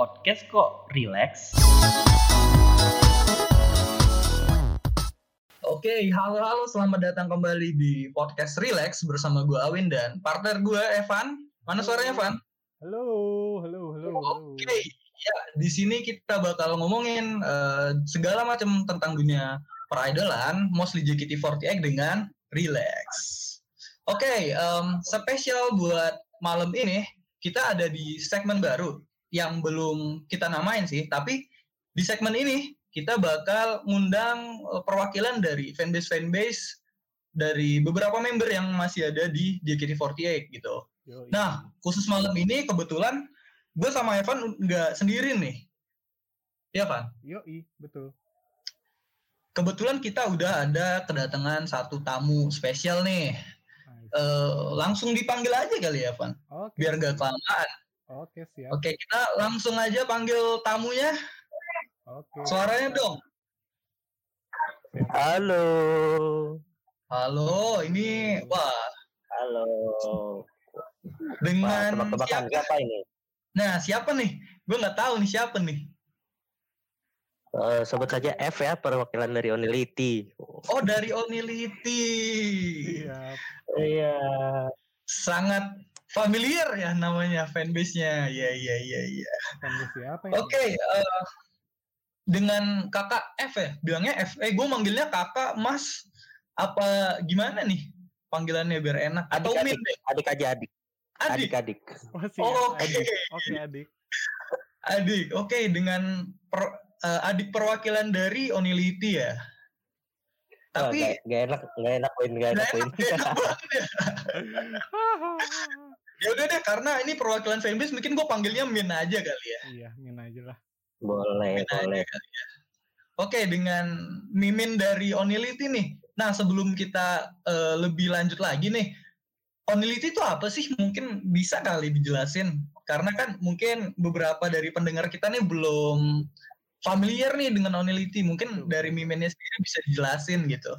podcast kok relax. Oke, halo-halo, selamat datang kembali di podcast Relax bersama gue Awin dan partner gue Evan. Mana suaranya Evan? Halo, halo, halo. halo. Oke, ya di sini kita bakal ngomongin eh, segala macam tentang dunia peridolan, mostly JKT48 dengan Relax. Oke, em, spesial buat malam ini kita ada di segmen baru yang belum kita namain sih, tapi di segmen ini kita bakal ngundang eh, perwakilan dari fanbase fanbase dari beberapa member yang masih ada di JKT48 gitu. Yoi. Nah, khusus malam ini kebetulan gue sama Evan nggak sendiri nih. Iya, Van? Yoi, betul. Kebetulan kita udah ada kedatangan satu tamu spesial nih. Eh, langsung dipanggil aja kali ya, Van. Oke. Biar nggak kelamaan. Oke, siap. Oke, kita langsung aja panggil tamunya. Oke. Suaranya dong. Halo. Halo, ini wah Halo. Wah, dengan tebak-tebakan siapa? siapa ini? Nah, siapa nih? Gue nggak tahu nih siapa nih. Eh, sebut saja F ya, perwakilan dari Onility. Oh, dari Onility. Siap. Iya. Sangat familiar ya namanya fanbase-nya. Iya, iya, iya, iya. Kamu siapa ya? Oke, eh, dengan kakak F ya, bilangnya F. Eh, gue manggilnya kakak, Mas. Apa gimana nih panggilannya biar enak? Atau Adik-adik. Min? Adik aja adik. Adik. Oh. Oh, oke. Adik. Oke, adik. Adik. Oke, dengan per- eh, adik perwakilan dari Onility ya. Tapi gak, gak enak, gak enak Win, gak enak ya. Ya udah deh, karena ini perwakilan fanbase, mungkin gue panggilnya Min aja kali ya. Iya, ngin aja lah. boleh, Min aja boleh. kali ya. Oke, dengan Mimin dari Onility nih. Nah, sebelum kita eh, lebih lanjut lagi nih, Onility itu apa sih? Mungkin bisa kali dijelasin. Karena kan mungkin beberapa dari pendengar kita nih belum familiar nih dengan Onility. Mungkin dari Miminnya sendiri bisa dijelasin gitu.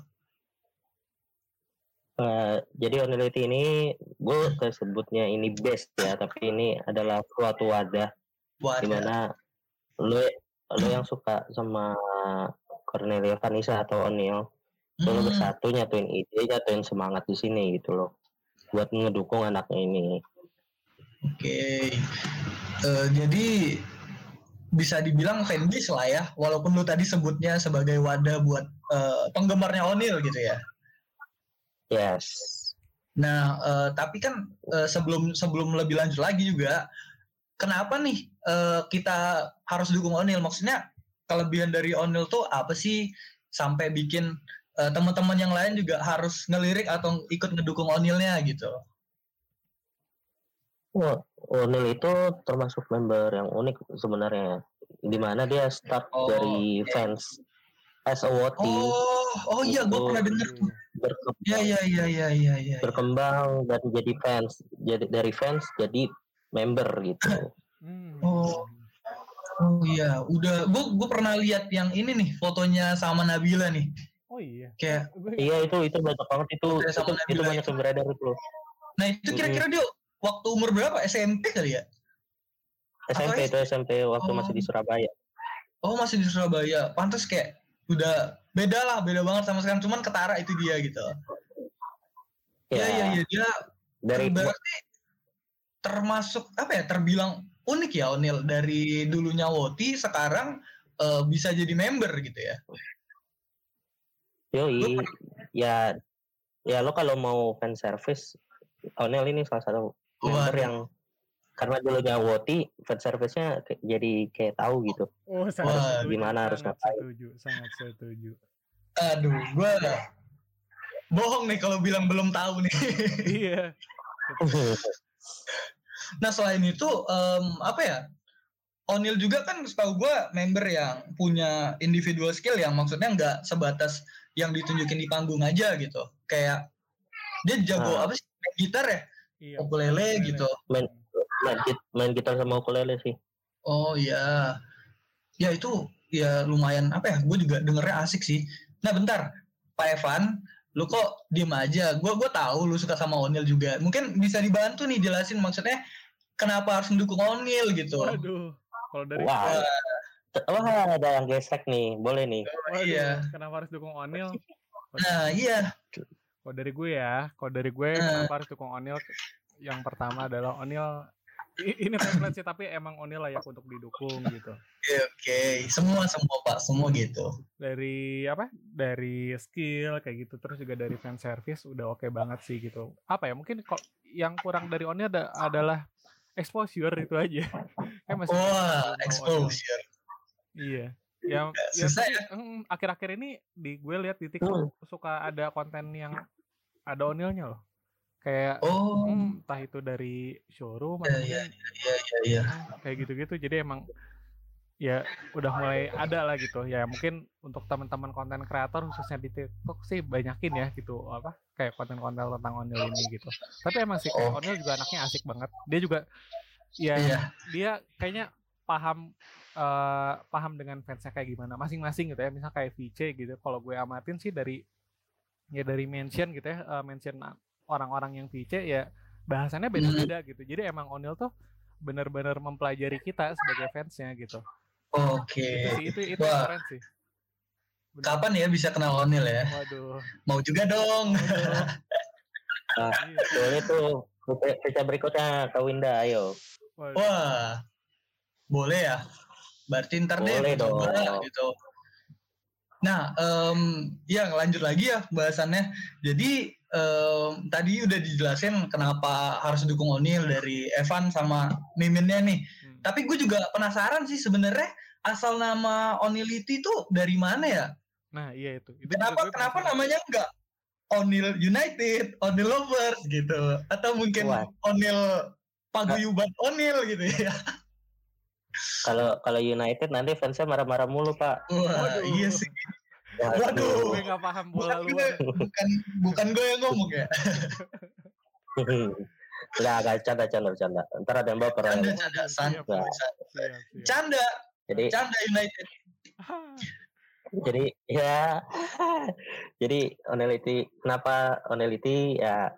Eh, jadi Onility ini, gue sebutnya ini best ya, tapi ini adalah suatu wadah Wah, di mana lo lo yang suka sama Cornelia Vanessa atau O'Neil lo Hmm, bersatu nyatuin ide nyatuin semangat di sini gitu loh buat ngedukung anaknya ini Oke. Eh, jadi bisa dibilang fanbase lah ya, walaupun lu tadi sebutnya sebagai wadah buat eh, penggemarnya Onil gitu ya. Yes Nah, eh, tapi kan eh, sebelum sebelum lebih lanjut lagi juga, kenapa nih eh, kita harus dukung Onil? Maksudnya kelebihan dari Onil tuh apa sih sampai bikin eh, teman-teman yang lain juga harus ngelirik atau ikut ngedukung Onilnya gitu? Wah, O'Neil itu termasuk member yang unik sebenarnya di mana dia start Oh, dari oke. fans as a Woti Oh, oh iya, gue Itu- pernah denger tuh. berke- Iya, iya, iya, iya, iya, iya. berkembang dan jadi fans jadi dari fans jadi member gitu Hmm. Oh. Oh iya, udah gue gue pernah lihat yang ini nih fotonya sama Nabila nih. Oh iya. Kayak iya itu itu banyak banget itu itu, sama itu banyak yang beredar itu loh nah itu kira-kira dia waktu umur berapa? SMP kali ya? SMP Atau itu SMP waktu Oh. masih di Surabaya Oh, masih di Surabaya. Pantas kayak udah beda lah, beda banget sama sekarang. Cuman ketara itu dia gitu. Iya, iya, iya. Dia dari berarti termasuk apa ya? Terbilang unik ya Onil dari dulunya Woti sekarang eh, bisa jadi member gitu ya. Yoi, ya ya lo kalau mau fan service, Onel ini salah satu member Waduh. yang karena dulunya Woti, fan service-nya jadi kayak tahu gitu. Oh, Wah, sangat setuju. gimana harus sangat ngapain. setuju, sangat setuju. Aduh, gue bohong nih kalau bilang belum tahu nih. iya. Nah selain itu em, apa ya? Onil juga kan setahu gue member yang punya individual skill yang maksudnya nggak sebatas yang ditunjukin di panggung aja gitu. Kayak dia jago Nah. apa sih? Gitar ya? Iya. Ukulele gitu. main main, git- main gitar sama ukulele sih. Oh iya. Ya itu ya lumayan apa ya? Gue juga dengernya asik sih. Nah bentar, Pak Evan, lu kok diem aja? Gue gue tahu lu suka sama Onil juga. Mungkin bisa dibantu nih jelasin maksudnya kenapa harus mendukung Onil gitu. Waduh. Kalau dari Wow. Wah, ada yang gesek nih. Boleh nih. Waduh, iya. kenapa harus dukung Onil? Nah, iya. Kalau dari gue ya, kalau dari gue Eh. kenapa harus dukung Onil? Yang pertama adalah Onil ini template sih tapi emang Onil layak untuk didukung gitu. Oke, oke. Semua semua Pak, semua gitu. Dari apa? Dari skill kayak gitu terus juga dari fan service udah oke banget sih gitu. Apa ya? Mungkin kok yang kurang dari Onil ada, adalah exposure itu aja. Kayak masih Onil. exposure. Iya. Ya, ya Susah tapi, ya. mm, akhir-akhir ini di gue lihat di TikTok suka ada konten yang ada onilnya loh. Kayak Oh, hmm, entah itu dari showroom Iya, atau mungkin, iya iya iya. hmm, kayak gitu-gitu. Jadi emang ya udah mulai ada lah gitu. Ya mungkin untuk teman-teman konten kreator khususnya di TikTok sih banyakin ya gitu apa kayak konten-konten tentang onil ini gitu. Tapi emang sih kayak Oke. onil juga anaknya asik banget. Dia juga ya Iya. dia kayaknya paham eh, paham dengan fansnya kayak gimana masing-masing gitu ya misal kayak VC gitu kalau gue amatin sih dari ya dari mention gitu ya eh, mention orang-orang yang VC ya bahasannya beda-beda gitu jadi emang Onil tuh bener-bener mempelajari kita sebagai fansnya gitu Oke. itu sih itu itu Wah. keren sih Bener. Kapan ya bisa kenal Onil ya? waduh Mau juga dong. waduh. Ah, Iya, Boleh tuh. Cerita berikutnya Kak Winda, ayo. waduh. Wah, boleh ya. Berarti ntar deh Boleh coba dong. gitu. Nah, em, ya lanjut lagi ya bahasannya. Jadi em, tadi udah dijelasin kenapa harus dukung Onil dari Evan sama Miminnya nih. Hmm. Tapi gue juga penasaran sih sebenarnya asal nama Onility tuh dari mana ya? nah iya itu, itu Kenapa kenapa penasaran. namanya enggak Onil United, Onil Lovers gitu, atau mungkin. Onil Paguyuban Onil gitu ya? Kalau kalau United nanti fansnya marah-marah mulu, Pak. Wah, Waduh. iya sih. Waduh. Waduh. gue nggak paham bola Bukan luar bukan bukan gue yang ngomong ya. Enggak, enggak canda canda canda. Ntar ada yang baper. Canda, ya. canda, san-. Canda, Jadi canda United. jadi ya jadi Onelity kenapa Onelity ya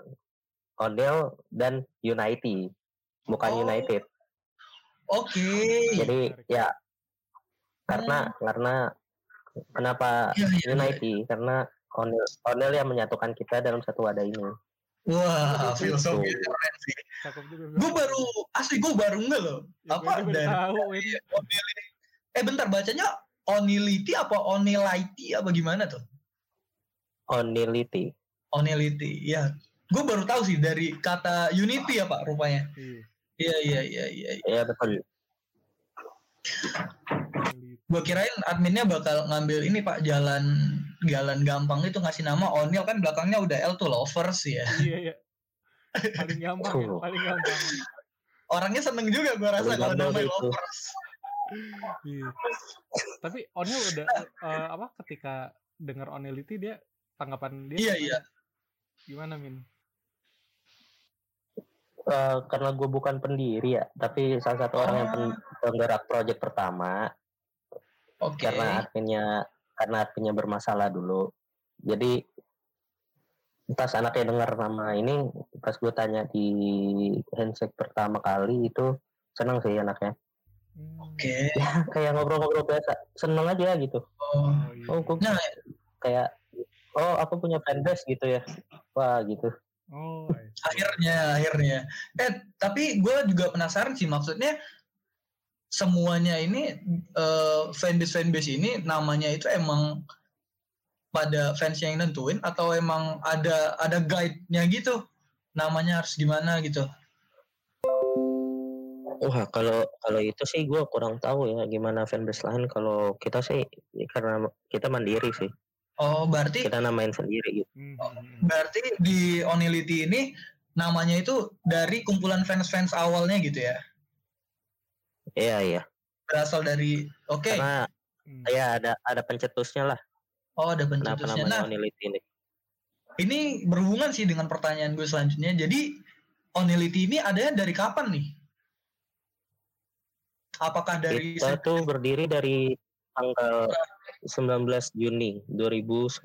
Onel dan United bukan Oh. United. Oke. Jadi ya karena karena kenapa Iya, iya, iya. United karena Onel Onel yang menyatukan kita dalam satu wadah ini. Wah, filosofi keren sih. Gue baru asli gue baru nggak loh. Ya, apa dari- tahu, ini. Eh bentar bacanya Onility apa Onility apa gimana tuh? Onelity. Onility, ya. Gue baru tahu sih dari kata Unity ya Pak rupanya. Iya. Iya iya iya iya. Ya betul. Gue kirain adminnya bakal ngambil ini Pak jalan jalan gampang itu ngasih nama Onil kan belakangnya udah L tuh lovers ya. Iya, iya. Paling gampang, ya, Oh. paling gampang. Orangnya seneng juga gue rasa kalau namanya lovers. Iya. Tapi Onel udah eh, apa ketika dengar Onelity dia tanggapan dia Iya gimana? iya. Gimana Min? Eh, karena gue bukan pendiri ya, tapi salah satu orang yang pen- penggerak proyek pertama Oke. karena adminnya karena adminnya bermasalah dulu. Jadi pas anaknya dengar nama ini, pas gue tanya di handshake pertama kali itu seneng sih anaknya. Oke. Ya kayak ngobrol-ngobrol biasa, seneng aja gitu. Oh. Oh, iya. Oh, gue Nah, kayak oh aku punya fanbase gitu ya. Wah gitu. Oh, iya. akhirnya akhirnya. Eh tapi gue juga penasaran sih maksudnya semuanya ini eh, fanbase fanbase ini namanya itu emang pada fans yang nentuin atau emang ada ada guide-nya gitu namanya harus gimana gitu. Wah kalau kalau itu sih gue kurang tahu ya gimana fanbase lain. Kalau kita sih ya karena kita mandiri sih, Oh berarti kita namain sendiri gitu. Hmm, Oh. berarti di Onility ini namanya itu dari kumpulan fans-fans awalnya gitu ya. Iya iya. Berasal dari oke. Karena Hmm. ya ada ada pencetusnya lah. Oh ada Kenapa pencetusnya. namanya Nah, Onility ini? ini berhubungan sih dengan pertanyaan gue selanjutnya. Jadi Onility ini adanya dari kapan nih? Apakah dari Kita tuh berdiri dari tanggal 19 Juni 2019.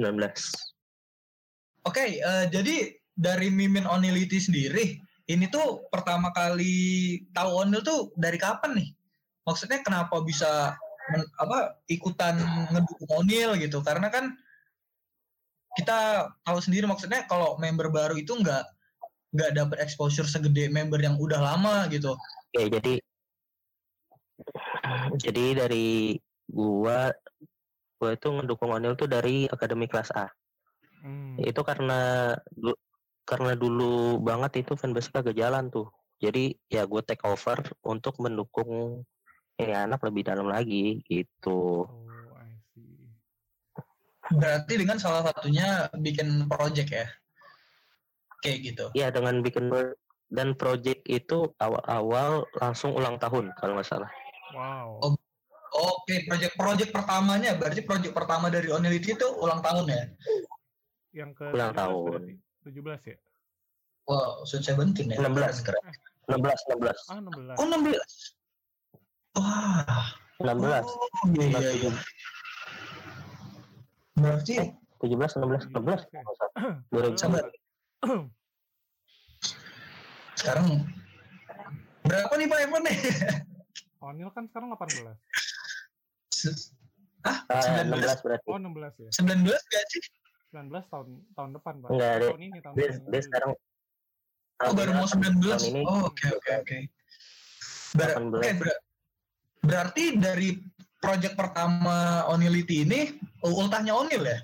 Oke, eh, jadi dari Mimin Onility sendiri, ini tuh pertama kali tahu Onil tuh dari kapan nih? Maksudnya kenapa bisa men- apa ikutan ngedukung Onil gitu karena kan kita tahu sendiri maksudnya kalau member baru itu nggak nggak dapat exposure segede member yang udah lama gitu Oke, jadi jadi dari gua gua itu ngedukung Onil tuh dari akademi kelas A. Hmm. Itu karena karena dulu banget itu fanbase kagak jalan tuh. Jadi ya gue take over untuk mendukung ini anak lebih dalam lagi gitu. Oh, I see. berarti dengan salah satunya bikin project ya kayak gitu Ya dengan bikin dan project itu awal-awal langsung ulang tahun kalau nggak salah. Wow. Oh, Oke, project-project pertamanya berarti project pertama dari Onility itu ulang tahun ya? Yang ke Ulang 17 tahun. berarti. 17 ya? Wow, Sweet Seventeen ya? 16. Keren, keren. 16 16 Ah, 16. Oh, 16. Wah. 16 Oh, iya, iya, iya. Berarti 17 16 16 kalau nggak salah. 2000. sabar. Sekarang berapa nih Pak Evan nih? Onil kan sekarang 18. ah, Ah, 19. 16 berarti. Oh, 16 ya. 19 gak sih? 19 tahun tahun depan, Pak. Enggak, tahun ini tahun Dia, ini. dia sekarang Oh, baru mau 19. tahun ini Oh, oke oke oke. Ber- 18. oke, ber- berarti dari project pertama Onility ini ultahnya Onil ya?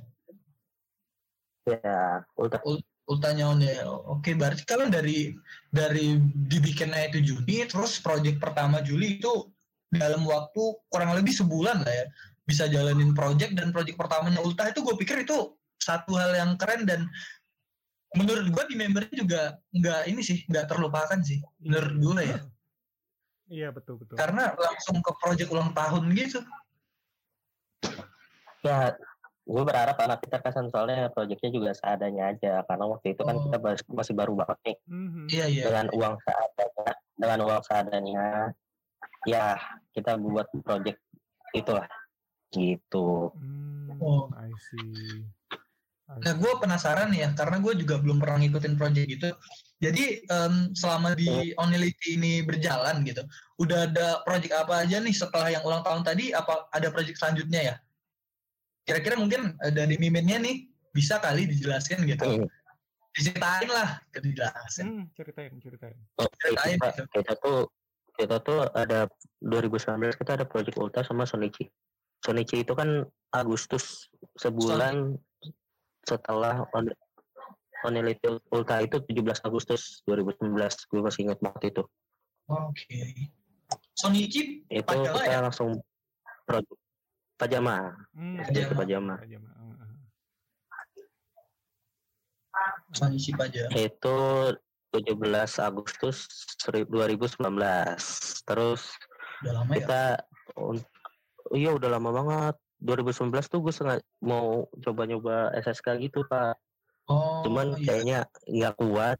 ya udah ultahnya Onil. Oke, berarti kalian dari dari dibikinnya itu Juni, terus project pertama Juli itu dalam waktu kurang lebih sebulan lah ya bisa jalanin project dan project pertamanya Ultah itu gue pikir itu satu hal yang keren dan menurut gue di membernya juga nggak ini sih nggak terlupakan sih menurut gue ya Iya, betul betul. karena langsung ke project ulang tahun gitu ya gue berharap anak kita kan soalnya proyeknya juga seadanya aja karena waktu itu kan Oh. kita masih baru banget nih Mhm. iya iya dengan uang seadanya dengan uang seadanya ya kita buat project itulah gitu Hmm, Oh. I see. Nah, gue penasaran ya, karena gue juga belum pernah ngikutin project itu. Jadi em, selama di Onility ini berjalan gitu, udah ada project apa aja nih setelah yang ulang tahun tadi? Apa ada project selanjutnya ya? Kira-kira mungkin eh, dari miminnya nih bisa kali dijelasin gitu. Hmm. Diceritain lah, dijelasin. Hmm, ceritain, ceritain. Oke, Ceritain kita, gitu. kita tuh kita tuh ada 2019 kita ada project Ulta sama Sonichi. Sonichi itu kan Agustus sebulan setelah on, Onelity Ulta itu 17 Agustus 2019 gue masih ingat banget itu. Oke. Sonichi Itu Pajama kita ya? langsung project Pajama, Hmm, Pajama. itu Pajama. Pajama. Sonichi aja. Itu 17 Agustus 2019. Terus Udah lama ya. kita un- iya udah lama banget 2019 tuh gue sengaja mau coba nyoba SSK gitu pak Oh, cuman iya. kayaknya nggak kuat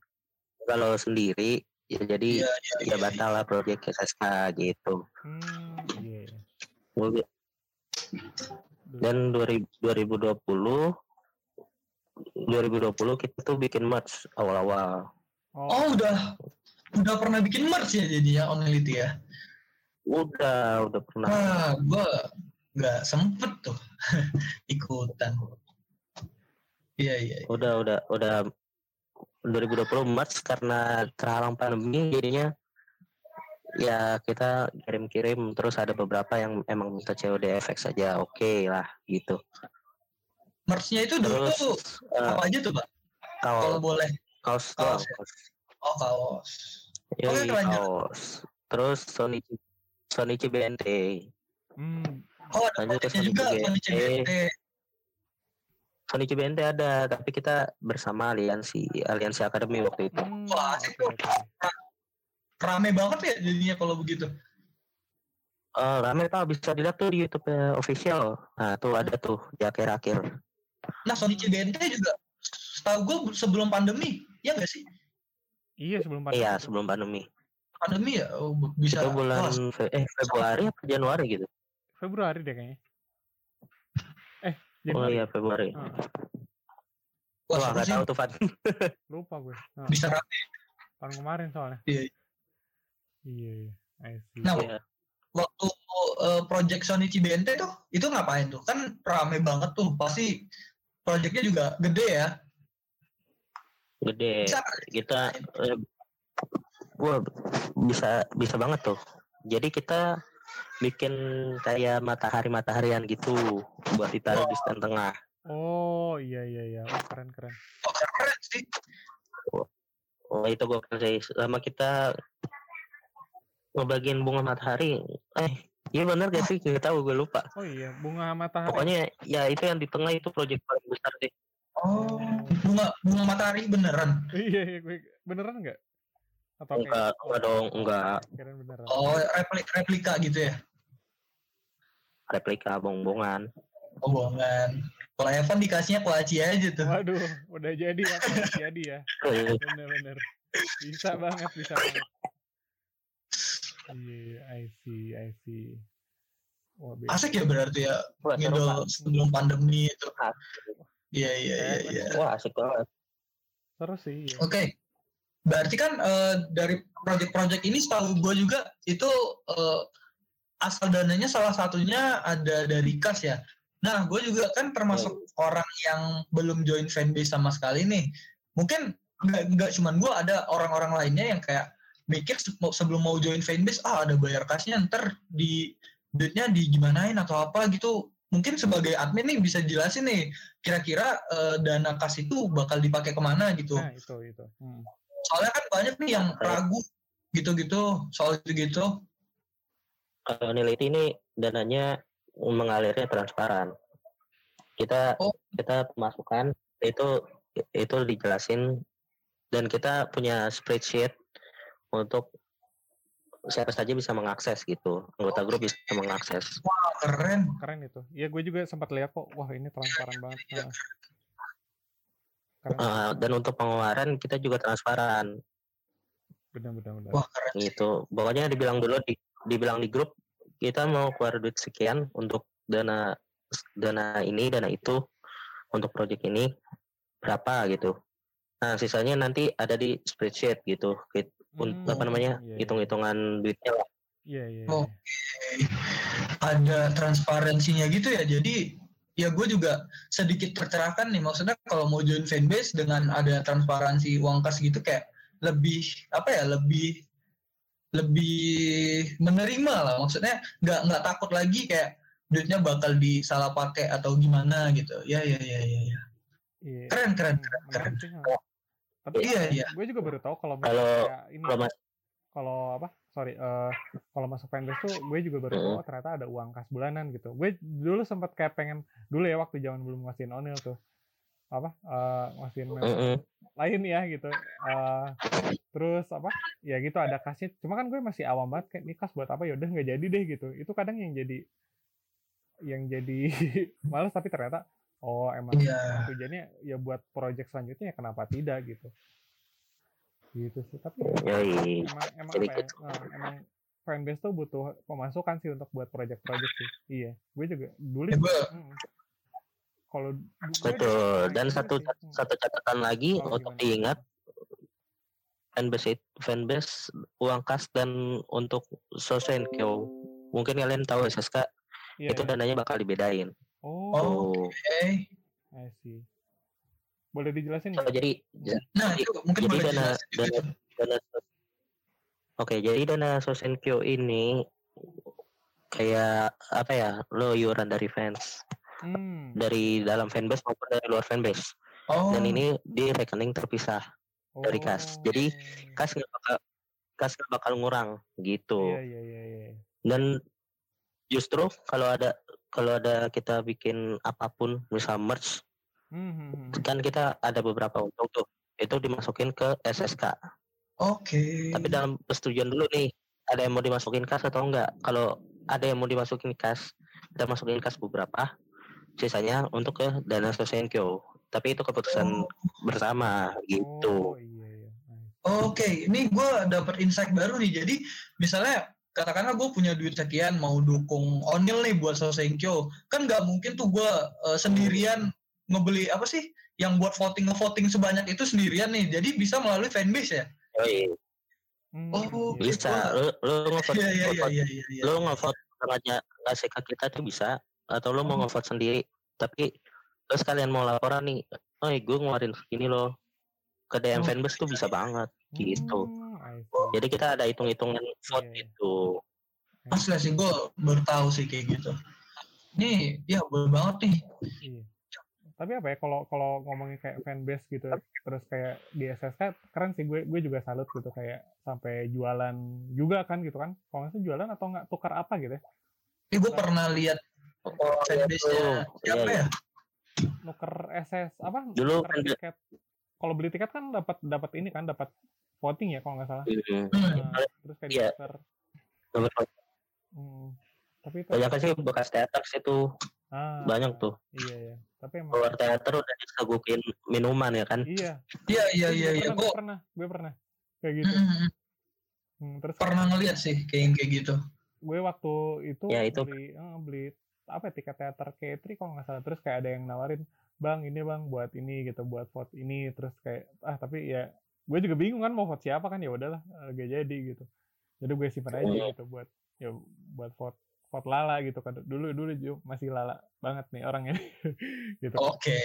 kalau sendiri ya jadi Iya, iya, ya iya. batal lah proyek SSK gitu Hmm, iya. iya. Gua- dan 2000 2020 2020 kita tuh bikin merch awal-awal Oh, Oh, udah udah pernah bikin merch ya jadinya Onility ya? udah udah pernah Wah, gua nggak sempet tuh ikutan. Iya iya. iya. udah udah udah 2020 Maret karena terhalang pandemi jadinya ya kita kirim-kirim terus ada beberapa yang emang minta COD FX saja oke lah gitu Merch-nya itu dulu terus tuh eh, apa aja tuh, Pak? Kalau kaos boleh. kaos kaos ya? kaos. Oh, kaos. Yoi, Oke, kaos terus Sony Sony CBNT hmm, Oh, ada Lanjut ke project-nya juga Sonic Sonic CBT. Sony CBNT ada tapi kita bersama aliansi aliansi akademi waktu itu hmm, Wah, asik tuh. Rame banget ya jadinya kalau begitu. Eh, rame pak bisa dilihat tuh di YouTube -nya official nah tuh ada tuh di akhir-akhir Nah, Sonic CBNT juga setahu gue sebelum pandemi, ya nggak sih? Iya, sebelum pandemi. Iya sebelum pandemi. Pandemi ya oh, bisa. Itu bulan Fe- eh Februari apa Januari gitu. Februari deh kayaknya. Eh, Oh Januari. iya Februari. Ah, wah, Wah sih. tahu tuh Fan. lupa gue. Nah, Bisa rame. tahun kemarin soalnya. Iya. Iya, iya. I see. Nah, Iya. waktu uh, project Sony Cibente tuh itu ngapain tuh? Kan rame banget tuh. Pasti projectnya juga gede ya. Gede. Bisa Kita eh, gua bisa bisa banget tuh. Jadi kita bikin kayak matahari-mataharian gitu buat ditaruh di stand tengah. Oh iya iya iya. Oh, keren keren. oh, keren sih. Oh itu gue sih sama kita ngebagiin bunga matahari. Eh iya bener gak sih? Gak tahu gue lupa. Oh iya, bunga matahari. Pokoknya ya itu yang di tengah itu proyek paling besar sih. Oh, bunga bunga matahari beneran. iya iya gue beneran nggak? Atau Enggak, enggak dong, enggak. Oh, replika, replika gitu ya. Replika bongbongan. Oh, bohongan. Kalau Evan dikasihnya kuaci aja tuh. Waduh, udah jadi ya, udah jadi ya. Bener-bener. Bisa banget, bisa banget. Iya, I see, I see. Wah. Asik ya berarti ya Wah, ngidol sebelum pandemi itu. Iya iya iya iya. Wah asik banget. Seru sih. iya. Oke. Berarti kan eh, dari project-project ini setahu gue juga itu eh, asal dananya salah satunya ada dari kas ya. Nah, gue juga kan termasuk orang yang belum join fanbase sama sekali nih. Mungkin nggak nggak cuman gue ada orang-orang lainnya yang kayak mikir sebelum mau join fanbase, ah ada bayar kasnya ntar di duitnya di gimanain atau apa gitu. Mungkin sebagai admin nih bisa jelasin nih kira-kira eh, dana kas itu bakal dipakai ke mana gitu. Nah, itu, itu. Hmm. Soalnya kan banyak nih yang ragu gitu-gitu soal itu gitu. Kalau Niliti ini dananya mengalirnya transparan. Kita Oh. kita pemasukan itu itu dijelasin dan kita punya spreadsheet untuk siapa saja bisa mengakses gitu. Anggota grup bisa mengakses. Wah, keren. Keren itu. Iya, gue juga sempat lihat kok. Wah, ini transparan banget. Iya. Nah. Eh, dan untuk pengeluaran kita juga transparan Benar, benar, benar. Wah, keren. gitu. Pokoknya dibilang dulu di dibilang di grup kita mau keluar duit sekian untuk dana dana ini dana itu untuk proyek ini berapa gitu. Nah sisanya nanti ada di spreadsheet gitu. Hmm, apa namanya iya, iya. hitung-hitungan duitnya lah. Iya, iya. Oh. iya. Ada transparansinya gitu ya. Jadi ya gue juga sedikit tercerahkan nih. Maksudnya kalau mau join fanbase dengan ada transparansi uang kas gitu kayak lebih apa ya lebih lebih menerima lah. Maksudnya nggak nggak takut lagi kayak duitnya bakal disalah pakai atau gimana gitu. Ya ya ya ya. ya. Iya. Keren keren Hmm, keren keren. sih, ha. Tapi Iya, iya. gue juga baru tahu kalau Kalau ini kalau apa? Sorry, eh kalau masuk fanbase tuh gue juga baru tahu oh, ternyata ada uang kas bulanan gitu. Gue dulu sempat kayak pengen dulu ya waktu zaman belum ngasihin onil tuh apa eh ngasihin member lain ya gitu. Eh terus apa? Ya gitu ada kasnya. Cuma kan gue masih awam banget kayak ini kas buat apa? Ya udah nggak jadi deh gitu. Itu kadang yang jadi yang jadi males tapi ternyata oh emang Iya. emang tujuannya ya buat project selanjutnya ya kenapa tidak gitu. Gitu sih. Tapi Yoi. emang emang apa ya? eh, emang fanbase tuh butuh pemasukan sih untuk buat project-project sih. Iya, gue juga dulu. Ya, gue mm. Kalau Betul. Dan satu sih. Mm. satu catatan lagi Oh, untuk gimana? diingat fanbase fanbase uang kas dan untuk Sosenkyo mungkin kalian tahu SSK Iya, itu iya. dananya bakal dibedain. Oh, Oh. oke. I see. Boleh dijelasin nggak? jadi Nah Jadi- itu mungkin jadi boleh dana dana dana Oke, jadi dana Sosenkyo ini kayak apa ya? Lo iuran dari fans, Hmm. dari dalam fanbase maupun dari luar fanbase. Oh, Dan ini di rekening terpisah. dari kas. Jadi, Oh. Kas nggak bakal kas nggak bakal ngurang gitu. Iya, iya, iya, iya. Dan justru kalau ada kalau ada kita bikin apa pun, misal merch, Hmm, hmm, hmm. kan kita ada beberapa untung tuh. Itu dimasukin ke SSK. oke. Tapi dalam persetujuan dulu nih, ada yang mau dimasukin kas atau enggak? Kalau ada yang mau dimasukin kas, kita masukin kas beberapa, sisanya untuk ke dana Sosenkyo. Tapi itu keputusan Oh. bersama Oh, gitu. iya, iya. Nice. Oke, ini gue dapat insight baru nih. Jadi misalnya katakanlah gue punya duit sekian mau dukung Onil nih buat Sosenkyo, kan nggak mungkin tuh gue sendirian ngebeli apa sih yang buat voting voting sebanyak itu sendirian nih. Jadi bisa melalui fanbase ya. Hmm, Oh, iya. Bisa. Lu lu ngevote Iya iya iya ngevote- iya iya. iya. lu ngevote sengaja ngasih ke kita tuh bisa atau lu mau Hmm. ngevote sendiri tapi lu sekalian mau laporan nih oh gue ngeluarin segini loh ke DM Oh. fanbase tuh bisa banget gitu Hmm, jadi kita ada hitung-hitungan vote Iya. itu Asli sih gue baru tahu sih kayak gitu. Nih, ya boleh banget nih. Iya. Tapi apa ya kalau kalau ngomongin kayak fanbase gitu terus kayak di SSK keren sih gue gue juga salut gitu kayak sampai jualan juga kan gitu kan. Kalau nggak salah jualan atau nggak tukar apa gitu ya. Ini gue pernah lihat Oh, siapa iya, ya? Nuker SS apa? Dulu fanbase- tiket. Kalau beli tiket kan dapat dapat ini kan dapat voting ya kalau nggak salah. Hmm. Hmm. Nah, terus kayak Iya. Nomor- Hmm. Tapi itu banyak sih bekas teater sih tuh ah, banyak tuh Iya ya. Tapi emang keluar teater udah disagukin minuman ya kan iya. Iya iya iya iya. pernah, Gue pernah, gue pernah kayak gitu. Hmm, terus pernah ngeliat sih kayak yang kayak gitu. gue waktu itu, Ya, itu. beli eh, beli apa ya, tiket teater K3 kalau nggak salah terus kayak ada yang nawarin bang ini bang buat ini gitu buat vote ini terus kayak ah tapi ya gue juga bingung kan mau vote siapa kan ya udahlah eh, gak jadi gitu jadi gue simpan aja Iya. gitu buat ya buat vote vote lala gitu kan. Dulu dulu Ju, masih lala banget nih orangnya. Gitu. Oke.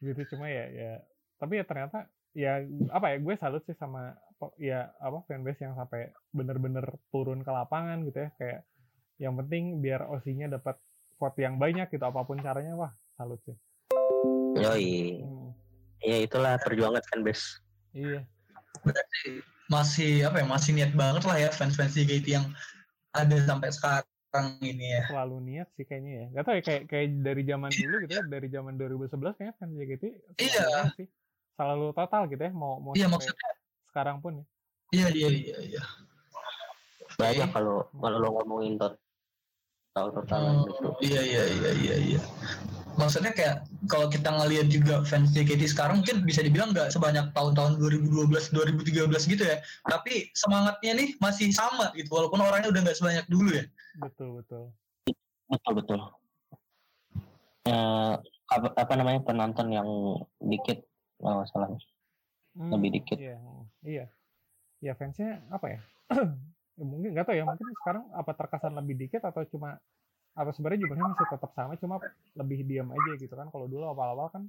gitu cuma ya ya. Tapi ya ternyata ya apa ya gue salut sih sama ya apa fanbase yang sampai bener-bener turun ke lapangan gitu ya. Kayak yang penting biar OC-nya dapat vote yang banyak gitu apa pun caranya wah salut sih. Yoi. Hmm, ya itulah perjuangan fanbase. Iya. Berarti masih apa ya? Masih niat banget lah ya fans-fans JKT yang ada sampai sekarang ini ya. selalu niat sih kayaknya ya gak tau ya kayak kayak dari zaman dulu gitu ya dari zaman 2011 kayaknya fans JKT Iya. sih selalu total gitu ya mau mau Iya maksudnya. sekarang pun ya Iya iya iya iya. banyak kalau kalau lo ngomongin tot tahu totalan Oh, gitu iya iya iya iya iya. Maksudnya kayak kalau kita ngelihat juga fans JKT sekarang mungkin bisa dibilang nggak sebanyak tahun-tahun 2012 2013 gitu ya. Tapi semangatnya nih masih sama gitu walaupun orangnya udah nggak sebanyak dulu ya. betul betul betul betul Eh, apa, apa namanya penonton yang dikit nggak masalah Hmm, Lebih dikit. Iya, iya. Ya fansnya apa ya? Ya mungkin nggak tahu ya. Mungkin sekarang apa terkesan lebih dikit atau cuma atau sebenarnya jumlahnya masih tetap sama, cuma lebih diam aja gitu kan. Kalau dulu awal-awal kan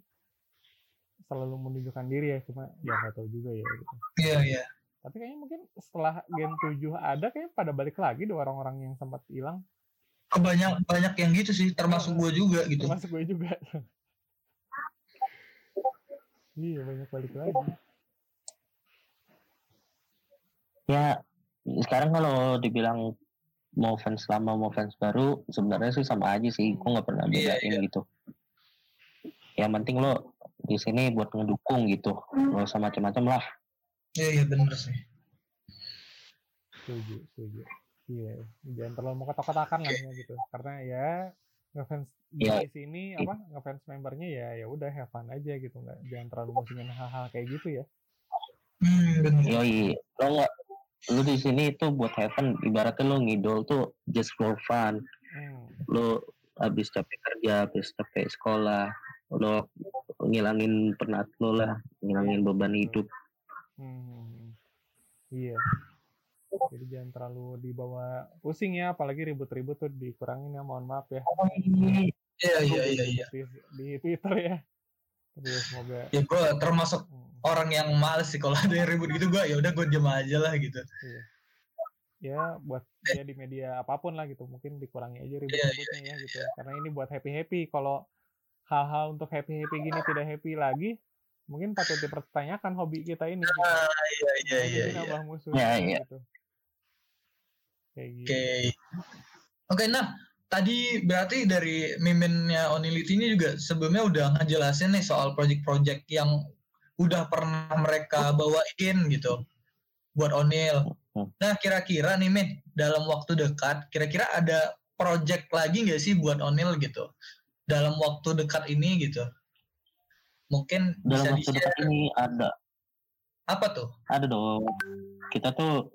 selalu menunjukkan diri ya, cuma ya nggak tahu juga ya. Gitu. Iya iya. Tapi kayaknya mungkin setelah Gen 7 ada kayak pada balik lagi deh orang-orang yang sempat hilang. Banyak banyak yang gitu sih termasuk gue juga gitu. Termasuk gue juga. iya, banyak balik lagi. ya sekarang kalau dibilang mau fans lama mau fans baru sebenarnya sih sama aja sih. Gue nggak pernah Iya, bedain gitu. Yang penting lo di sini buat ngedukung gitu. Nggak usah macam-macam lah. Iya iya bener sih. setuju setuju. Iya jangan terlalu mau kotak-kotakan lah gitu. Karena ya ngefans di Iya. sini apa ngefans membernya ya ya udah have fun aja gitu. Nggak jangan terlalu musingin hal-hal kayak gitu ya. Hmm bener. yoi lo nggak lu di sini itu buat heaven ibaratnya lo ngidol tuh just for fun. Hmm. lo habis capek kerja habis capek sekolah lo ngilangin penat lo lah ngilangin beban hidup. Hmm. iya. Jadi jangan terlalu dibawa pusing ya apalagi ribut-ribut tuh dikurangin ya mohon maaf ya. Iya iya iya iya. di, di Twitter ya. Ya semoga Ya gue termasuk hmm, orang yang males sih kalau ada yang ribut gitu gue ya udah gue diem aja lah gitu. ya buat ya di media apa pun lah gitu mungkin dikurangi aja Iya, ribut-ributnya ya gitu karena ini buat happy happy kalau hal-hal untuk happy happy gini tidak happy lagi mungkin patut dipertanyakan hobi kita ini gitu. Ah iya iya Nah, iya. iya. nambah musuh Iya, iya. gitu kayak gitu Oke. Oke, nah tadi berarti dari miminnya Onility ini juga sebelumnya udah ngejelasin nih soal project-project yang udah pernah mereka bawain gitu buat Onil. Hmm. Nah kira-kira nih Min, dalam waktu dekat, kira-kira ada project lagi nggak sih buat Onil gitu? Dalam waktu dekat ini gitu? Mungkin bisa dalam waktu di-share dekat ini ada apa tuh? ada dong kita tuh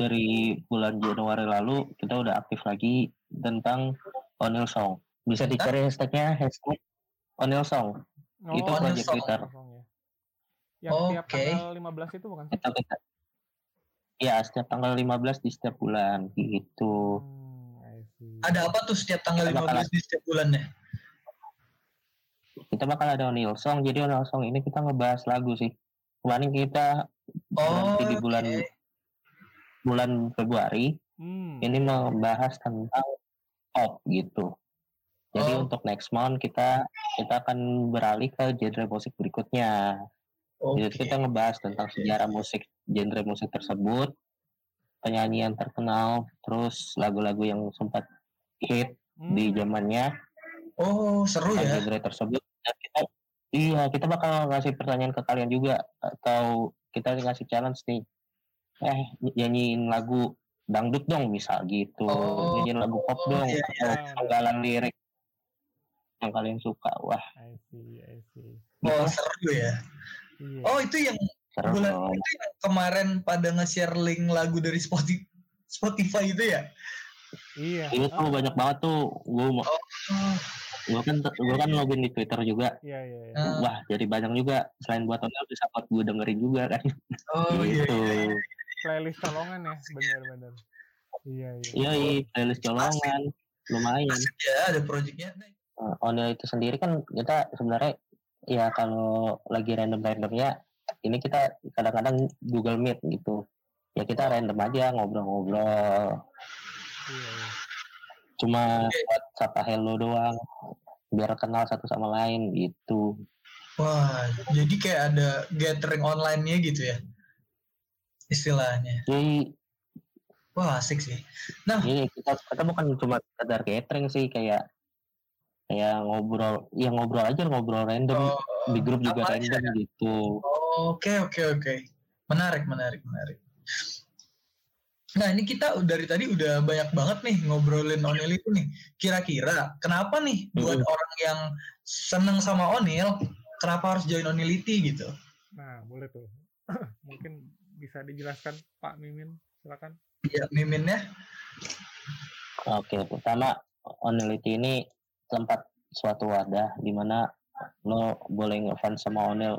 dari bulan Januari lalu kita udah aktif lagi tentang Onil Song bisa dicari hashtagnya hashtag Onil Song itu Oh, Onil project Song. Twitter ya. Yang tiap Oke. tanggal 15 itu bukan sih ya setiap tanggal 15 di setiap bulan gitu. Hmm. Ada apa tuh setiap tanggal Kita bakalan- 15 di setiap bulannya? Kita bakal ada Onil Song. Jadi Onil Song ini kita ngebahas lagu sih. Kemarin kita Oh, di bulan oke. bulan Februari Hmm. ini membahas tentang pop gitu. Jadi Oh. untuk next month kita kita akan beralih ke genre musik berikutnya. Oke. Jadi kita ngebahas tentang sejarah musik genre musik tersebut, penyanyi yang terkenal, terus lagu-lagu yang sempat hit Hmm. di zamannya Oh, seru ya. genre tersebut. Dan kita iya kita bakal ngasih pertanyaan ke kalian juga atau kita ngasih challenge nih. Eh nyanyiin lagu dangdut dong misal gitu, Oh, nyanyiin lagu pop dong iya, atau iya. penggalan lirik yang kalian suka. Wah I see, I see. Oh, seru ya. Iya. Oh, itu yang bulan itu yang kemarin pada nge-share link lagu dari Spotify Spotify itu ya? Iya. Itu tuh Ah, banyak banget tuh. Gue Oh, gue kan gue kan login di Twitter juga. Iya, iya, iya. Ah. Wah jadi banyak juga. Selain buat tonton bisa buat gue dengerin juga kan. oh iya, gitu. iya, iya. Playlist colongan ya, benar-benar. Iya, iya. Iya, iya, playlist colongan lumayan. Asik ya, ada projectnya. Nah, Uh, Onil itu sendiri kan kita sebenarnya ya kalau lagi random-randomnya ini kita kadang-kadang Google Meet gitu. Ya kita random aja ngobrol-ngobrol. Iya, iya. Cuma buat sapa hello doang. Biar kenal satu sama lain gitu. Wah, jadi kayak ada gathering online-nya gitu ya? Istilahnya. Jadi Wah, asik sih. ini kita kita bukan cuma sekedar catering sih kayak kayak ngobrol ya ngobrol aja ngobrol random Oh, di grup juga random gitu Oke, oke, oke. Menarik, menarik, menarik. Nah, ini kita dari tadi udah banyak banget nih ngobrolin Onil itu nih. Kira-kira kenapa nih buat Mm-mm. orang yang seneng sama Onil, kenapa harus join Onility gitu? Nah, boleh tuh. Mungkin bisa dijelaskan Pak Mimin, silakan. Ya, miminnya. oke pertama Onility ini tempat suatu wadah di mana lo boleh ngefans sama Onil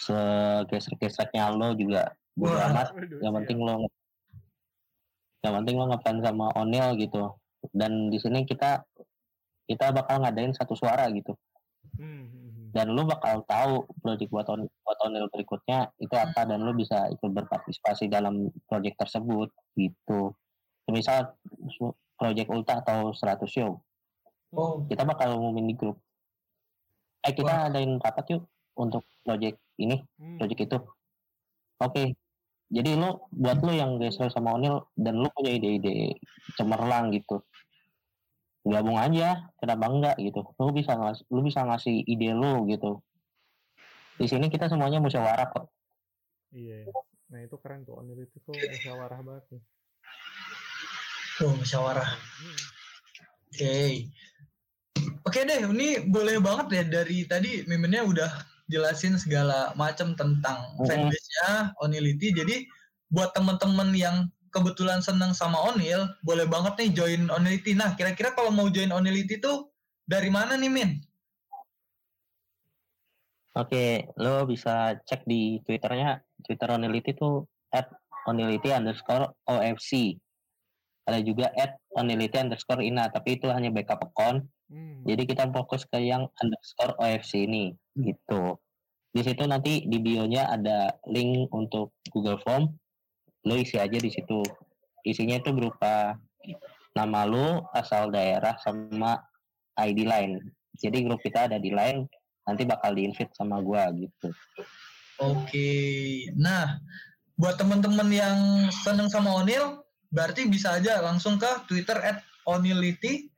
segesrek-gesreknya lo juga bodo Wah. amat. yang penting lo yang penting lo ngefans sama Onil gitu. Dan di sini kita kita bakal ngadain satu suara gitu. Hmm, hmm, hmm. dan lu bakal tahu project buat on buat onil berikutnya itu apa dan lu bisa ikut berpartisipasi dalam project tersebut gitu. Misal su- project ulta atau 100 show Oh, kita bakal umumin di grup eh kita adain rapat yuk untuk project ini Hmm. project itu oke jadi lu buat lu yang geser sama onil dan lu punya ide-ide cemerlang gitu gabung aja kenapa enggak gitu lu bisa ngasih lu bisa ngasih ide lu gitu di sini kita semuanya musyawarah kok Iya. Nah, itu keren tuh. Onil itu tuh musyawarah banget nih. tuh musyawarah. Hmm. Oke. Oke deh, ini boleh banget ya dari tadi miminnya udah jelasin segala macam tentang Mhm. fanbase-nya Onility. Jadi buat temen-temen yang kebetulan seneng sama Onil, boleh banget nih join Onility. Nah, kira-kira kalau mau join Onility tuh dari mana nih, Min? Oke, lo bisa cek di twitternya, twitter Onility tuh at Onility underscore OFC. Ada juga at Onility underscore INA, tapi itu hanya backup account. Hmm. Jadi kita fokus ke yang underscore OFC ini, gitu. Di situ nanti di bio-nya ada link untuk Google Form. Lo isi aja di situ. Isinya itu berupa nama lo, asal daerah, sama ID line. Jadi grup kita ada di line, nanti bakal di-invite sama gua gitu. Oke. Nah, buat temen-temen yang seneng sama Onil, berarti bisa aja langsung ke Twitter at Onility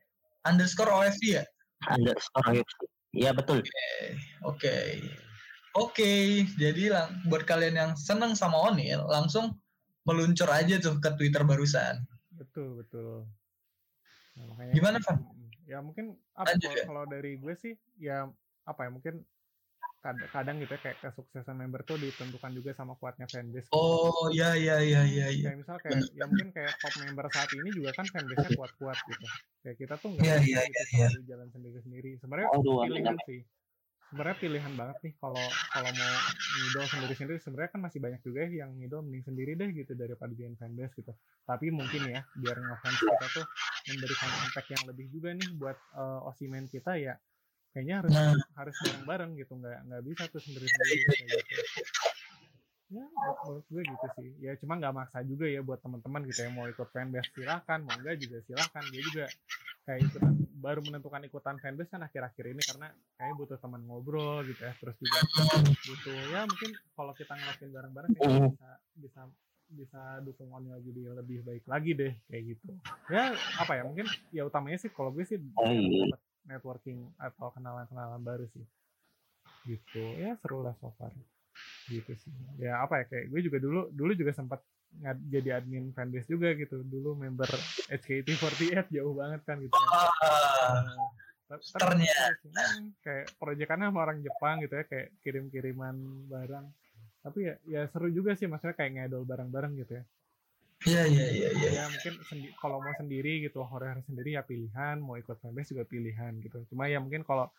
underscore OFC ya? Underscore OFC. Iya betul. Oke. Oke, jadi lang- buat kalian yang seneng sama Onil, langsung meluncur aja tuh ke Twitter barusan. Betul, betul. Nah, makanya, Gimana? Mm, Ya mungkin apa Lanjut, kalau, ya. kalau dari gue sih ya apa ya mungkin kadang, kadang gitu ya kayak kesuksesan member tuh ditentukan juga sama kuatnya fanbase. gitu. Oh, ya ya ya ya ya. Kayak misal kayak ya mungkin kayak top member saat ini juga kan fanbase-nya kuat-kuat gitu. Kayak kita tuh nggak Iya, bisa iya, gitu iya, selalu jalan sendiri-sendiri. Sebenarnya amin, pilihan sih. sebenarnya pilihan banget nih kalau kalau mau ngidol sendiri sendiri sebenarnya kan masih banyak juga ya yang ngidol mending sendiri deh gitu daripada bikin fanbase gitu tapi mungkin ya biar ngefans kita tuh memberikan impact yang lebih juga nih buat uh, osimen kita ya kayaknya harus Nah. harus bareng-bareng gitu nggak nggak bisa tuh sendiri sendiri kayak gitu ya menurut- gue gitu sih ya cuma nggak maksa juga ya buat teman-teman gitu ya mau ikut fanbase silahkan mau enggak juga silahkan dia juga kayak ikutan baru menentukan ikutan fanbase kan akhir-akhir ini karena kayaknya butuh teman ngobrol gitu ya terus juga butuh ya mungkin kalau kita ngelakuin bareng-bareng Mm. bisa bisa bisa dukung Onil jadi lebih baik lagi deh kayak gitu ya apa ya mungkin ya utamanya sih kalau gue sih Oh, iya. dapat networking atau kenalan-kenalan baru sih. Gitu. Ya seru lah so far. Gitu sih. Ya apa ya kayak gue juga dulu dulu juga sempat jadi admin fanbase juga gitu. Dulu member HKT48 jauh banget kan gitu kan. Ah, Nah, ter- Ternya. terus, hmm, kayak proyekannya sama orang Jepang gitu ya kayak kirim-kiriman barang. Tapi ya ya seru juga sih maksudnya kayak ngedol bareng-bareng gitu ya Iya iya iya iya. ya mungkin sendi- kalau mau sendiri gitu horror sendiri ya pilihan mau ikut fanbase juga pilihan gitu cuma ya mungkin kalau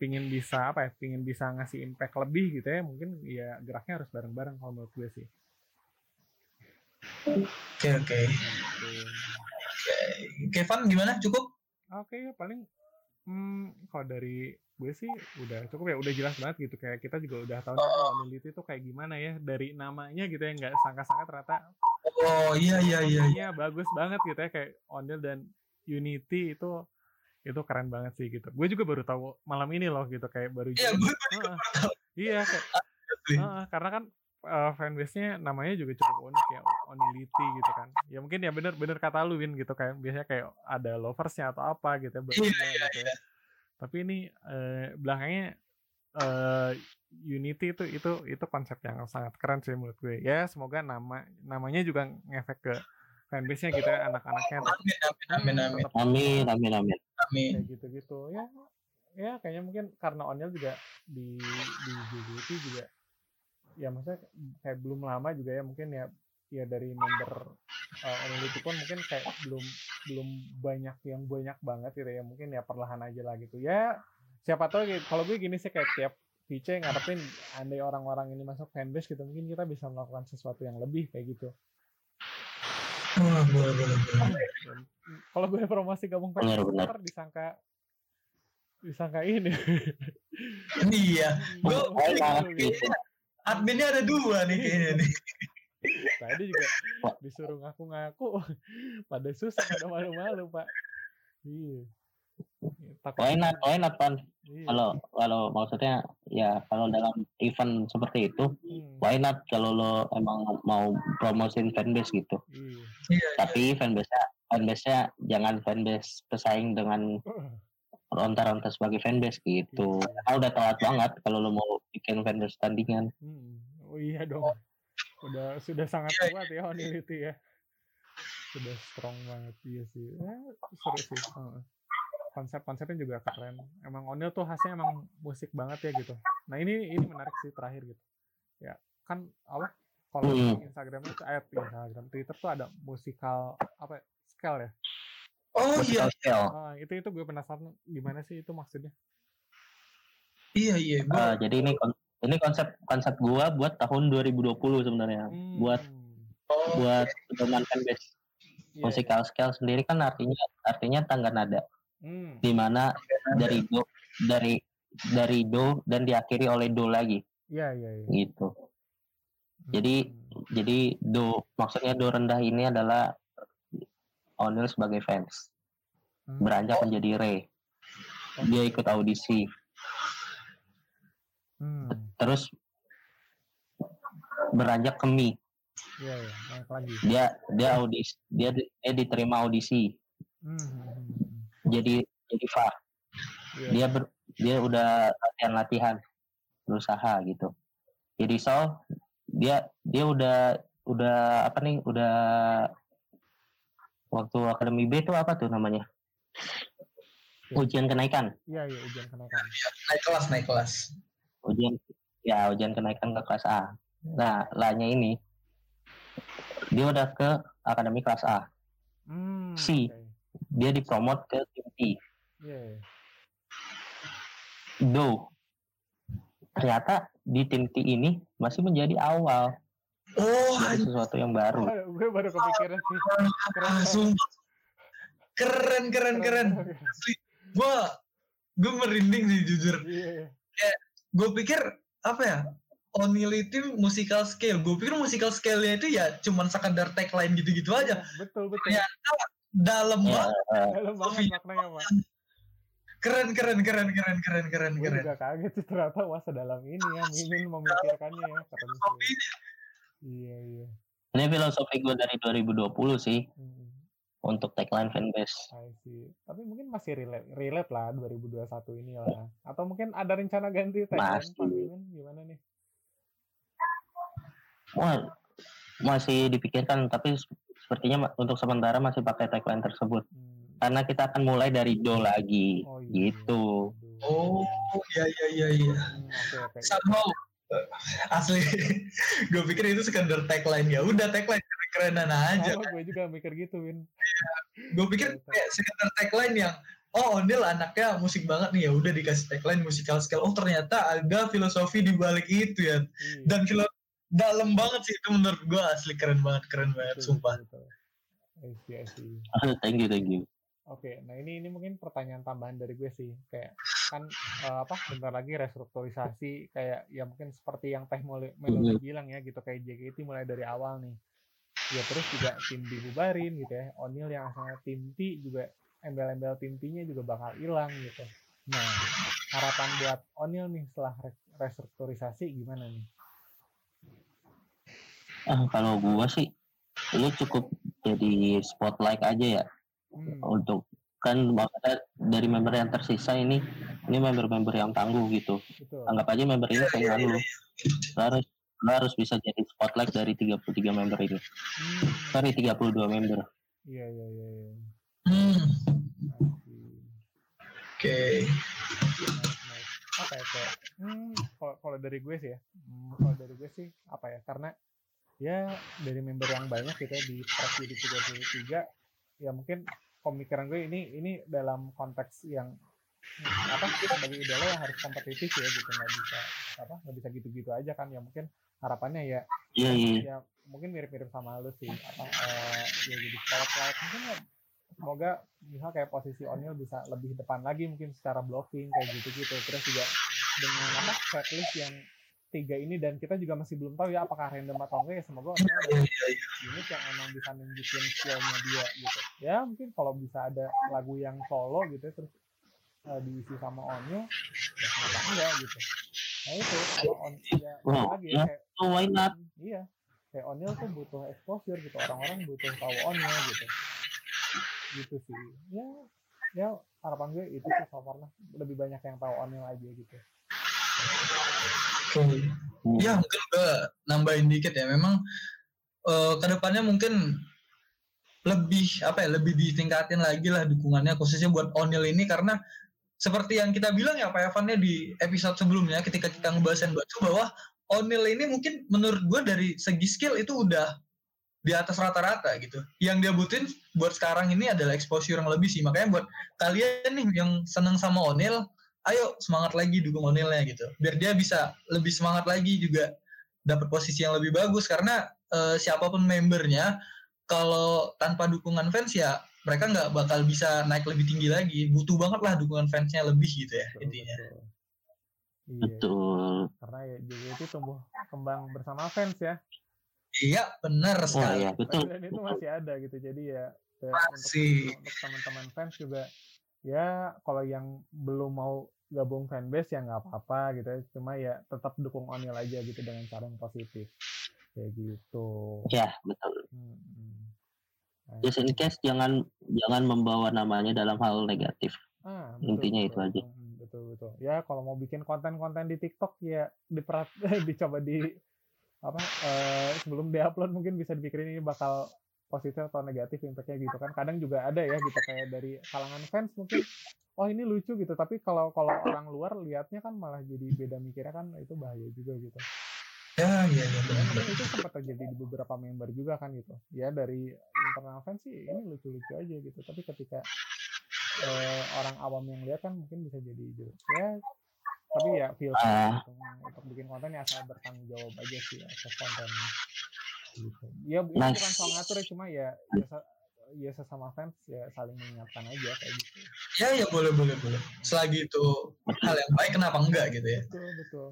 pingin bisa apa ya pingin bisa ngasih impact lebih gitu ya mungkin ya geraknya harus bareng-bareng kalau menurut gue sih Oke oke. gitu. Kevin gimana? Cukup? oke ya paling hmm, kalau dari gue sih udah cukup ya udah jelas banget gitu kayak kita juga udah tahu nih, oh, Onility itu kayak gimana ya dari namanya gitu ya nggak sangka-sangka ternyata Oh iya iya iya. iya. Iya bagus banget gitu ya kayak Onil dan Unity itu itu keren banget sih gitu. Gue juga baru tahu malam ini loh gitu kayak baru Iya gue Heeh. Iya kayak heeh, karena kan uh, fanbase-nya namanya juga cukup unik ya Onility gitu kan. Ya mungkin ya bener-bener kata lu Win gitu kayak biasanya kayak ada loversnya atau apa gitu ya Iya, barunya gitu ya. Tapi ini eh, belakangnya eh, Unity itu itu itu konsep yang sangat keren sih menurut gue. Ya semoga nama namanya juga ngefek ke fanbase-nya gitu ya anak-anaknya Amin amin amin amin tetap Amin, amin, amin. amin. kayak gitu-gitu ya ya kayaknya mungkin karena Onil juga di di JGT juga ya maksudnya kayak belum lama juga ya mungkin ya ya dari member uh, Onil itu pun mungkin kayak belum belum banyak yang banyak banget gitu ya mungkin ya perlahan aja lah gitu ya siapa tahu gitu. kalau gue gini sih kayak tiap VC ngarepin andai orang-orang ini masuk fanbase gitu mungkin kita bisa melakukan sesuatu yang lebih kayak gitu Oh, boleh boleh boleh. Mm, kalau gue promosi gabung ntar disangka disangka ini Iya. Gue gitu. adminnya ada dua nih kayaknya nih. Tadi juga disuruh ngaku-ngaku, pada susah, pada malu-malu pak. Iya. Why not, why not, Pan? Iya. Kalau, kalau maksudnya, ya kalau dalam event seperti itu, Hmm, why not kalau lo emang mau promosiin fanbase gitu. iya. Iya. Tapi fanbase-nya, fanbase-nya jangan fanbase pesaing dengan ronta-ronta sebagai fanbase gitu. Ah, udah telat banget kalau lo mau bikin fanbase tandingan. Hmm. Oh iya dong. Udah sudah sangat Iya, kuat ya Onility ya. Sudah strong banget iya sih. Ya, seru sih. Heeh. Konsep-konsepnya juga keren. Emang Onil tuh khasnya emang musik banget ya gitu. Nah ini ini menarik sih terakhir gitu. Ya kan apa? Kalau Hmm. di Instagram itu ayat Instagram Twitter tuh ada musikal apa ya? Scale ya. Oh iya scale. Ah, itu itu gue penasaran gimana sih itu maksudnya? iya iya. Gue Ah, jadi ini ini konsep konsep gua buat tahun 2020 sebenarnya. Hmm. Buat oh, buat pedoman fanbase. Iya, Musical scale sendiri kan artinya artinya tangga nada. Hmm. di mana dari do dari dari do dan diakhiri oleh do lagi Iya iya iya. gitu. Jadi Hmm. jadi do maksudnya do rendah ini adalah Onil sebagai fans Hmm. beranjak menjadi re. Dia ikut audisi Hmm. terus beranjak ke mi. Iya iya. Naik lagi. Dia dia audisi dia dia diterima audisi hmm, hmm, hmm. Jadi jadi fa. Iya. Dia ber, dia udah latihan latihan berusaha gitu. Jadi so dia dia udah udah apa nih udah waktu akademi B itu apa tuh namanya ujian kenaikan Iya iya ujian kenaikan. naik kelas naik kelas. ujian ya ujian kenaikan ke kelas A nah lahnya ini dia udah ke akademi kelas A Hmm. Si. oke. Dia dipromot ke tim T Iya. iya. do ternyata di tim T ini masih menjadi awal Oh, dari sesuatu yang baru. gue baru kepikiran sih. Keren. ah, sumpah. Keren, keren, keren. Gua, gue merinding sih jujur. Iya, Gue pikir apa ya? Onil itu musical scale. Gue pikir musical scale-nya itu ya cuman sekadar tagline gitu-gitu aja. betul betul. Ya. Dalam Ya, banget. eh, Dalam banget maknanya, Pak. Keren, keren, keren, keren, keren, keren, Gue keren. juga kaget sih ternyata wah sedalam ini ya Mimin memikirkannya ya. Keren sih. Iya, iya. ini filosofi gue dari 2020 sih Hmm. untuk tagline fanbase. I see. Tapi mungkin masih relate, relate lah 2021 ini lah. Atau mungkin ada rencana ganti tagline. Pak Mimin gimana nih? Wah, masih dipikirkan tapi sepertinya untuk sementara masih pakai tagline tersebut Hmm. karena kita akan mulai dari do lagi Oh iya. gitu. Oh, iya, iya, iya, iya. Hmm. Somehow, eh, asli, gue pikir itu sekedar tagline ya. Udah tagline keren-kerenan aja. Sama gue juga mikir gitu, Win. Gue pikir kayak sekedar tagline yang oh Ondel anaknya musik banget nih ya udah dikasih tagline musical scale oh ternyata ada filosofi di balik itu ya Iya. dan filo dalam banget sih itu menurut gue asli keren banget keren banget Betul, sumpah betul, betul. I see, I see. thank you, thank you. Oke, nah ini ini mungkin pertanyaan tambahan dari gue sih, kayak kan eh, apa bentar lagi restrukturisasi kayak ya mungkin seperti yang Teh Melo- Melody bilang ya gitu kayak JKT mulai dari awal nih. Ya terus juga tim dibubarin gitu ya. O'Neal yang asalnya tim T juga embel-embel tim T-nya juga bakal hilang gitu. Nah, harapan buat O'Neal nih setelah res- restrukturisasi gimana nih? Ah, kalau gua sih lu cukup jadi spotlight aja ya Hmm, untuk kan maksudnya dari member yang tersisa ini ini member-member yang tangguh gitu betul. anggap aja member ini saingan lu Lu harus lu harus bisa jadi spotlight dari 33 member ini Hmm, sorry 32 member iya iya iya. iya. hmm. Oke menarik. apa ya kayak hmm, kalau kalau dari gue sih ya hmm, kalau dari gue sih apa ya karena ya dari member yang banyak gitu ya di press jadi 33 ya mungkin pemikiran gue ini ini dalam konteks yang hmm, apa sebagai idola yang harus kompetitif ya gitu nggak bisa apa nggak bisa gitu-gitu aja kan ya mungkin harapannya ya iya iya ya mungkin mirip-mirip sama lu sih apa eh, ya jadi spotlight mungkin ya semoga misal kayak posisi O'Neal bisa lebih depan lagi mungkin secara blocking kayak gitu-gitu terus juga dengan apa setlist yang tiga ini dan kita juga masih belum tahu ya apakah random atau enggak ya semoga ada unit yang emang bisa nunjukin skillnya dia gitu. Ya mungkin kalau bisa ada lagu yang solo gitu ya, terus eh, diisi sama O'Neal ya kenapa enggak gitu. Nah itu kalau on ya Wow, lagi ya. kayak oh why not? Iya kayak O'Neal tuh butuh exposure gitu orang-orang butuh tahu O'Neal gitu. Gitu sih. Ya ya harapan gue itu sih so far lah. lebih banyak yang tahu O'Neal aja gitu oke ya mungkin gue nambahin dikit ya memang eh, ke depannya mungkin lebih apa ya lebih ditingkatin lagi lah dukungannya khususnya buat Onil ini karena seperti yang kita bilang ya Pak Evan ya di episode sebelumnya ketika kita ngebahas Batu bahwa Onil ini mungkin menurut gue dari segi skill itu udah di atas rata-rata gitu. Yang dia butuhin buat sekarang ini adalah exposure yang lebih sih. Makanya buat kalian nih yang seneng sama Onil, ayo semangat lagi dukung Onilnya gitu. Biar dia bisa lebih semangat lagi juga dapat posisi yang lebih bagus karena eh, siapa pun membernya kalau tanpa dukungan fans ya mereka nggak bakal bisa naik lebih tinggi lagi. Butuh banget lah dukungan fansnya lebih gitu ya Betul, intinya. betul. Iya, betul karena ya JKT tumbuh kembang bersama fans ya. Iya benar oh sekali. iya betul Dan itu masih ada gitu. Jadi ya ya, Masih. untuk, untuk teman-teman fans juga ya kalau yang belum mau gabung fanbase ya nggak apa-apa gitu ya. Cuma ya tetap dukung Onil aja gitu dengan cara yang positif. Kayak gitu. ya betul Hmm, just in case jangan jangan membawa namanya dalam hal negatif Ah, Intinya itu aja. Hmm, Betul betul. Ya kalau mau bikin konten-konten di TikTok ya diperat dicoba di apa eh, sebelum diupload mungkin bisa dipikirin ini bakal positif atau negatif impactnya gitu kan. Kadang juga ada ya gitu kayak dari kalangan fans mungkin oh ini lucu gitu tapi kalau kalau orang luar lihatnya kan malah jadi beda mikirnya kan itu bahaya juga gitu. Ya iya benar. mungkin itu sempat terjadi di beberapa member juga kan gitu. Ya dari internal fans sih ini lucu-lucu aja gitu. Tapi ketika eh, orang awam yang lihat kan mungkin bisa jadi jelek. Ya tapi ya feel gitu. untuk bikin konten ya asal bertanggung jawab aja sih atas kontennya gitu. ya Nice. bukan soal ngatur ya cuma ya ya, se- ya sesama fans ya saling mengingatkan aja kayak gitu Ya ya boleh boleh boleh. Selagi itu hal yang baik kenapa enggak gitu ya. betul betul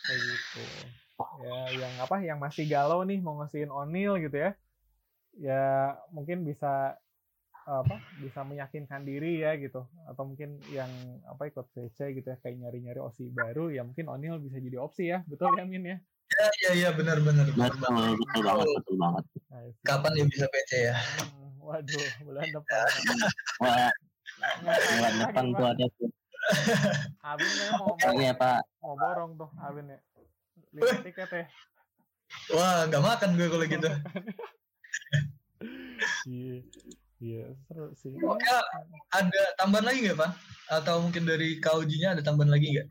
kayak gitu ya yang apa yang masih galau nih mau ngasihin Onil gitu ya ya mungkin bisa apa bisa meyakinkan diri ya gitu atau mungkin yang apa ikut VC gitu ya kayak nyari-nyari opsi baru ya mungkin Onil bisa jadi opsi ya betul ya Min ya Ya ya ya benar benar benar betul banget. betul banget betul banget Nah. Kapan dia bisa PC ya? Hmm, waduh bulan depan wah Ngapain bulan depan tuh ada tuh Abin ya mau oh iya pak mau borong tuh Abin ya lima tiket ya Wah nggak makan gue kalau gitu. iya iya seru sih Oke, ada tambahan lagi nggak pak? Atau mungkin dari kaujinya ada tambahan lagi nggak?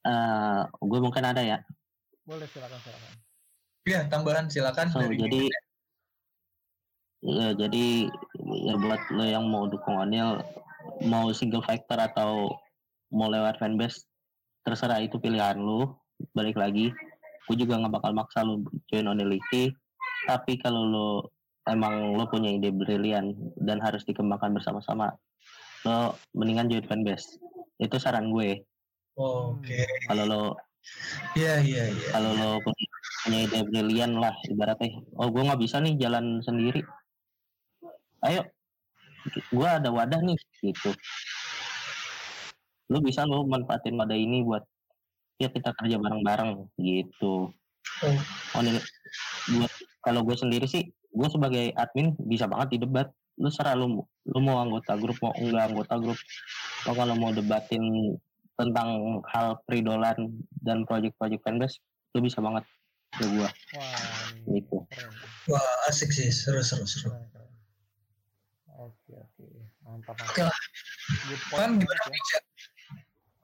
Eh, gue mungkin ada ya. Boleh silakan silakan. Iya tambahan silakan. So dari jadi ya jadi ya buat lo yang mau dukung Onil mau single factor atau mau lewat fanbase terserah itu pilihan lu. Balik lagi gue juga nggak bakal maksa lu join Onility tapi kalau lo emang lo punya ide brilian dan harus dikembangkan bersama-sama lo mendingan join fanbase. Itu saran gue Oh, Oke. kalau lo Iya iya iya. kalau lo punya, ide brilian lah ibaratnya. Oh gue nggak bisa nih jalan sendiri. Ayo. Gue ada wadah nih gitu. Lo bisa lo manfaatin wadah ini buat ya kita kerja bareng-bareng gitu. Oh. oh buat kalau gue sendiri sih gue sebagai admin bisa banget di debat. Lu serah lu lu mau anggota grup mau enggak anggota grup. Atau kalau mau debatin tentang hal peridolan dan project-project fanbase lu bisa banget ke gua wah ini gitu Wah asik sih seru seru seru. oke oke. Mantap mantap. Oke lah. Kan gimana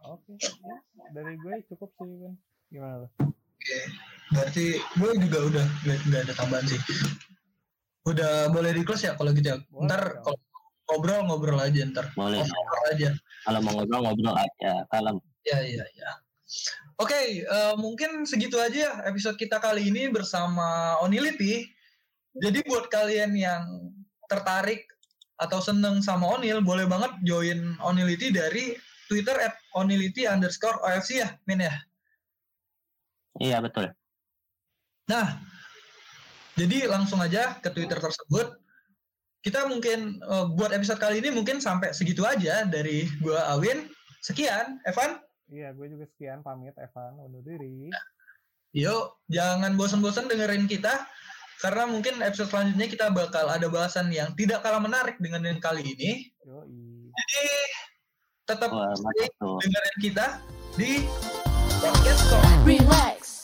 oke ya, dari gue cukup sih kan gimana lo Oke. Berarti gue juga udah nggak ada tambahan sih. Udah boleh di close ya kalau gitu ya. Boleh Ntar kalau ngobrol ngobrol aja ntar. boleh Ngobrol aja. kalau mau ngobrol ngobrol aja kalau Ya, ya, ya. Oke, eh, mungkin segitu aja ya episode kita kali ini bersama Onility. Jadi buat kalian yang tertarik atau seneng sama Onil, boleh banget join Onility dari Twitter at Onility underscore OFC ya, Min ya. iya betul Nah, jadi langsung aja ke Twitter tersebut. Kita mungkin eh, buat episode kali ini mungkin sampai segitu aja dari gua Awin. Sekian, Evan. iya gue juga sekian pamit Evan undur diri Yuk, jangan bosan-bosan dengerin kita karena mungkin episode selanjutnya kita bakal ada bahasan yang tidak kalah menarik dengan yang kali ini. yoi Jadi tetap wah tuh dengerin kita di podcast Talk. Relax.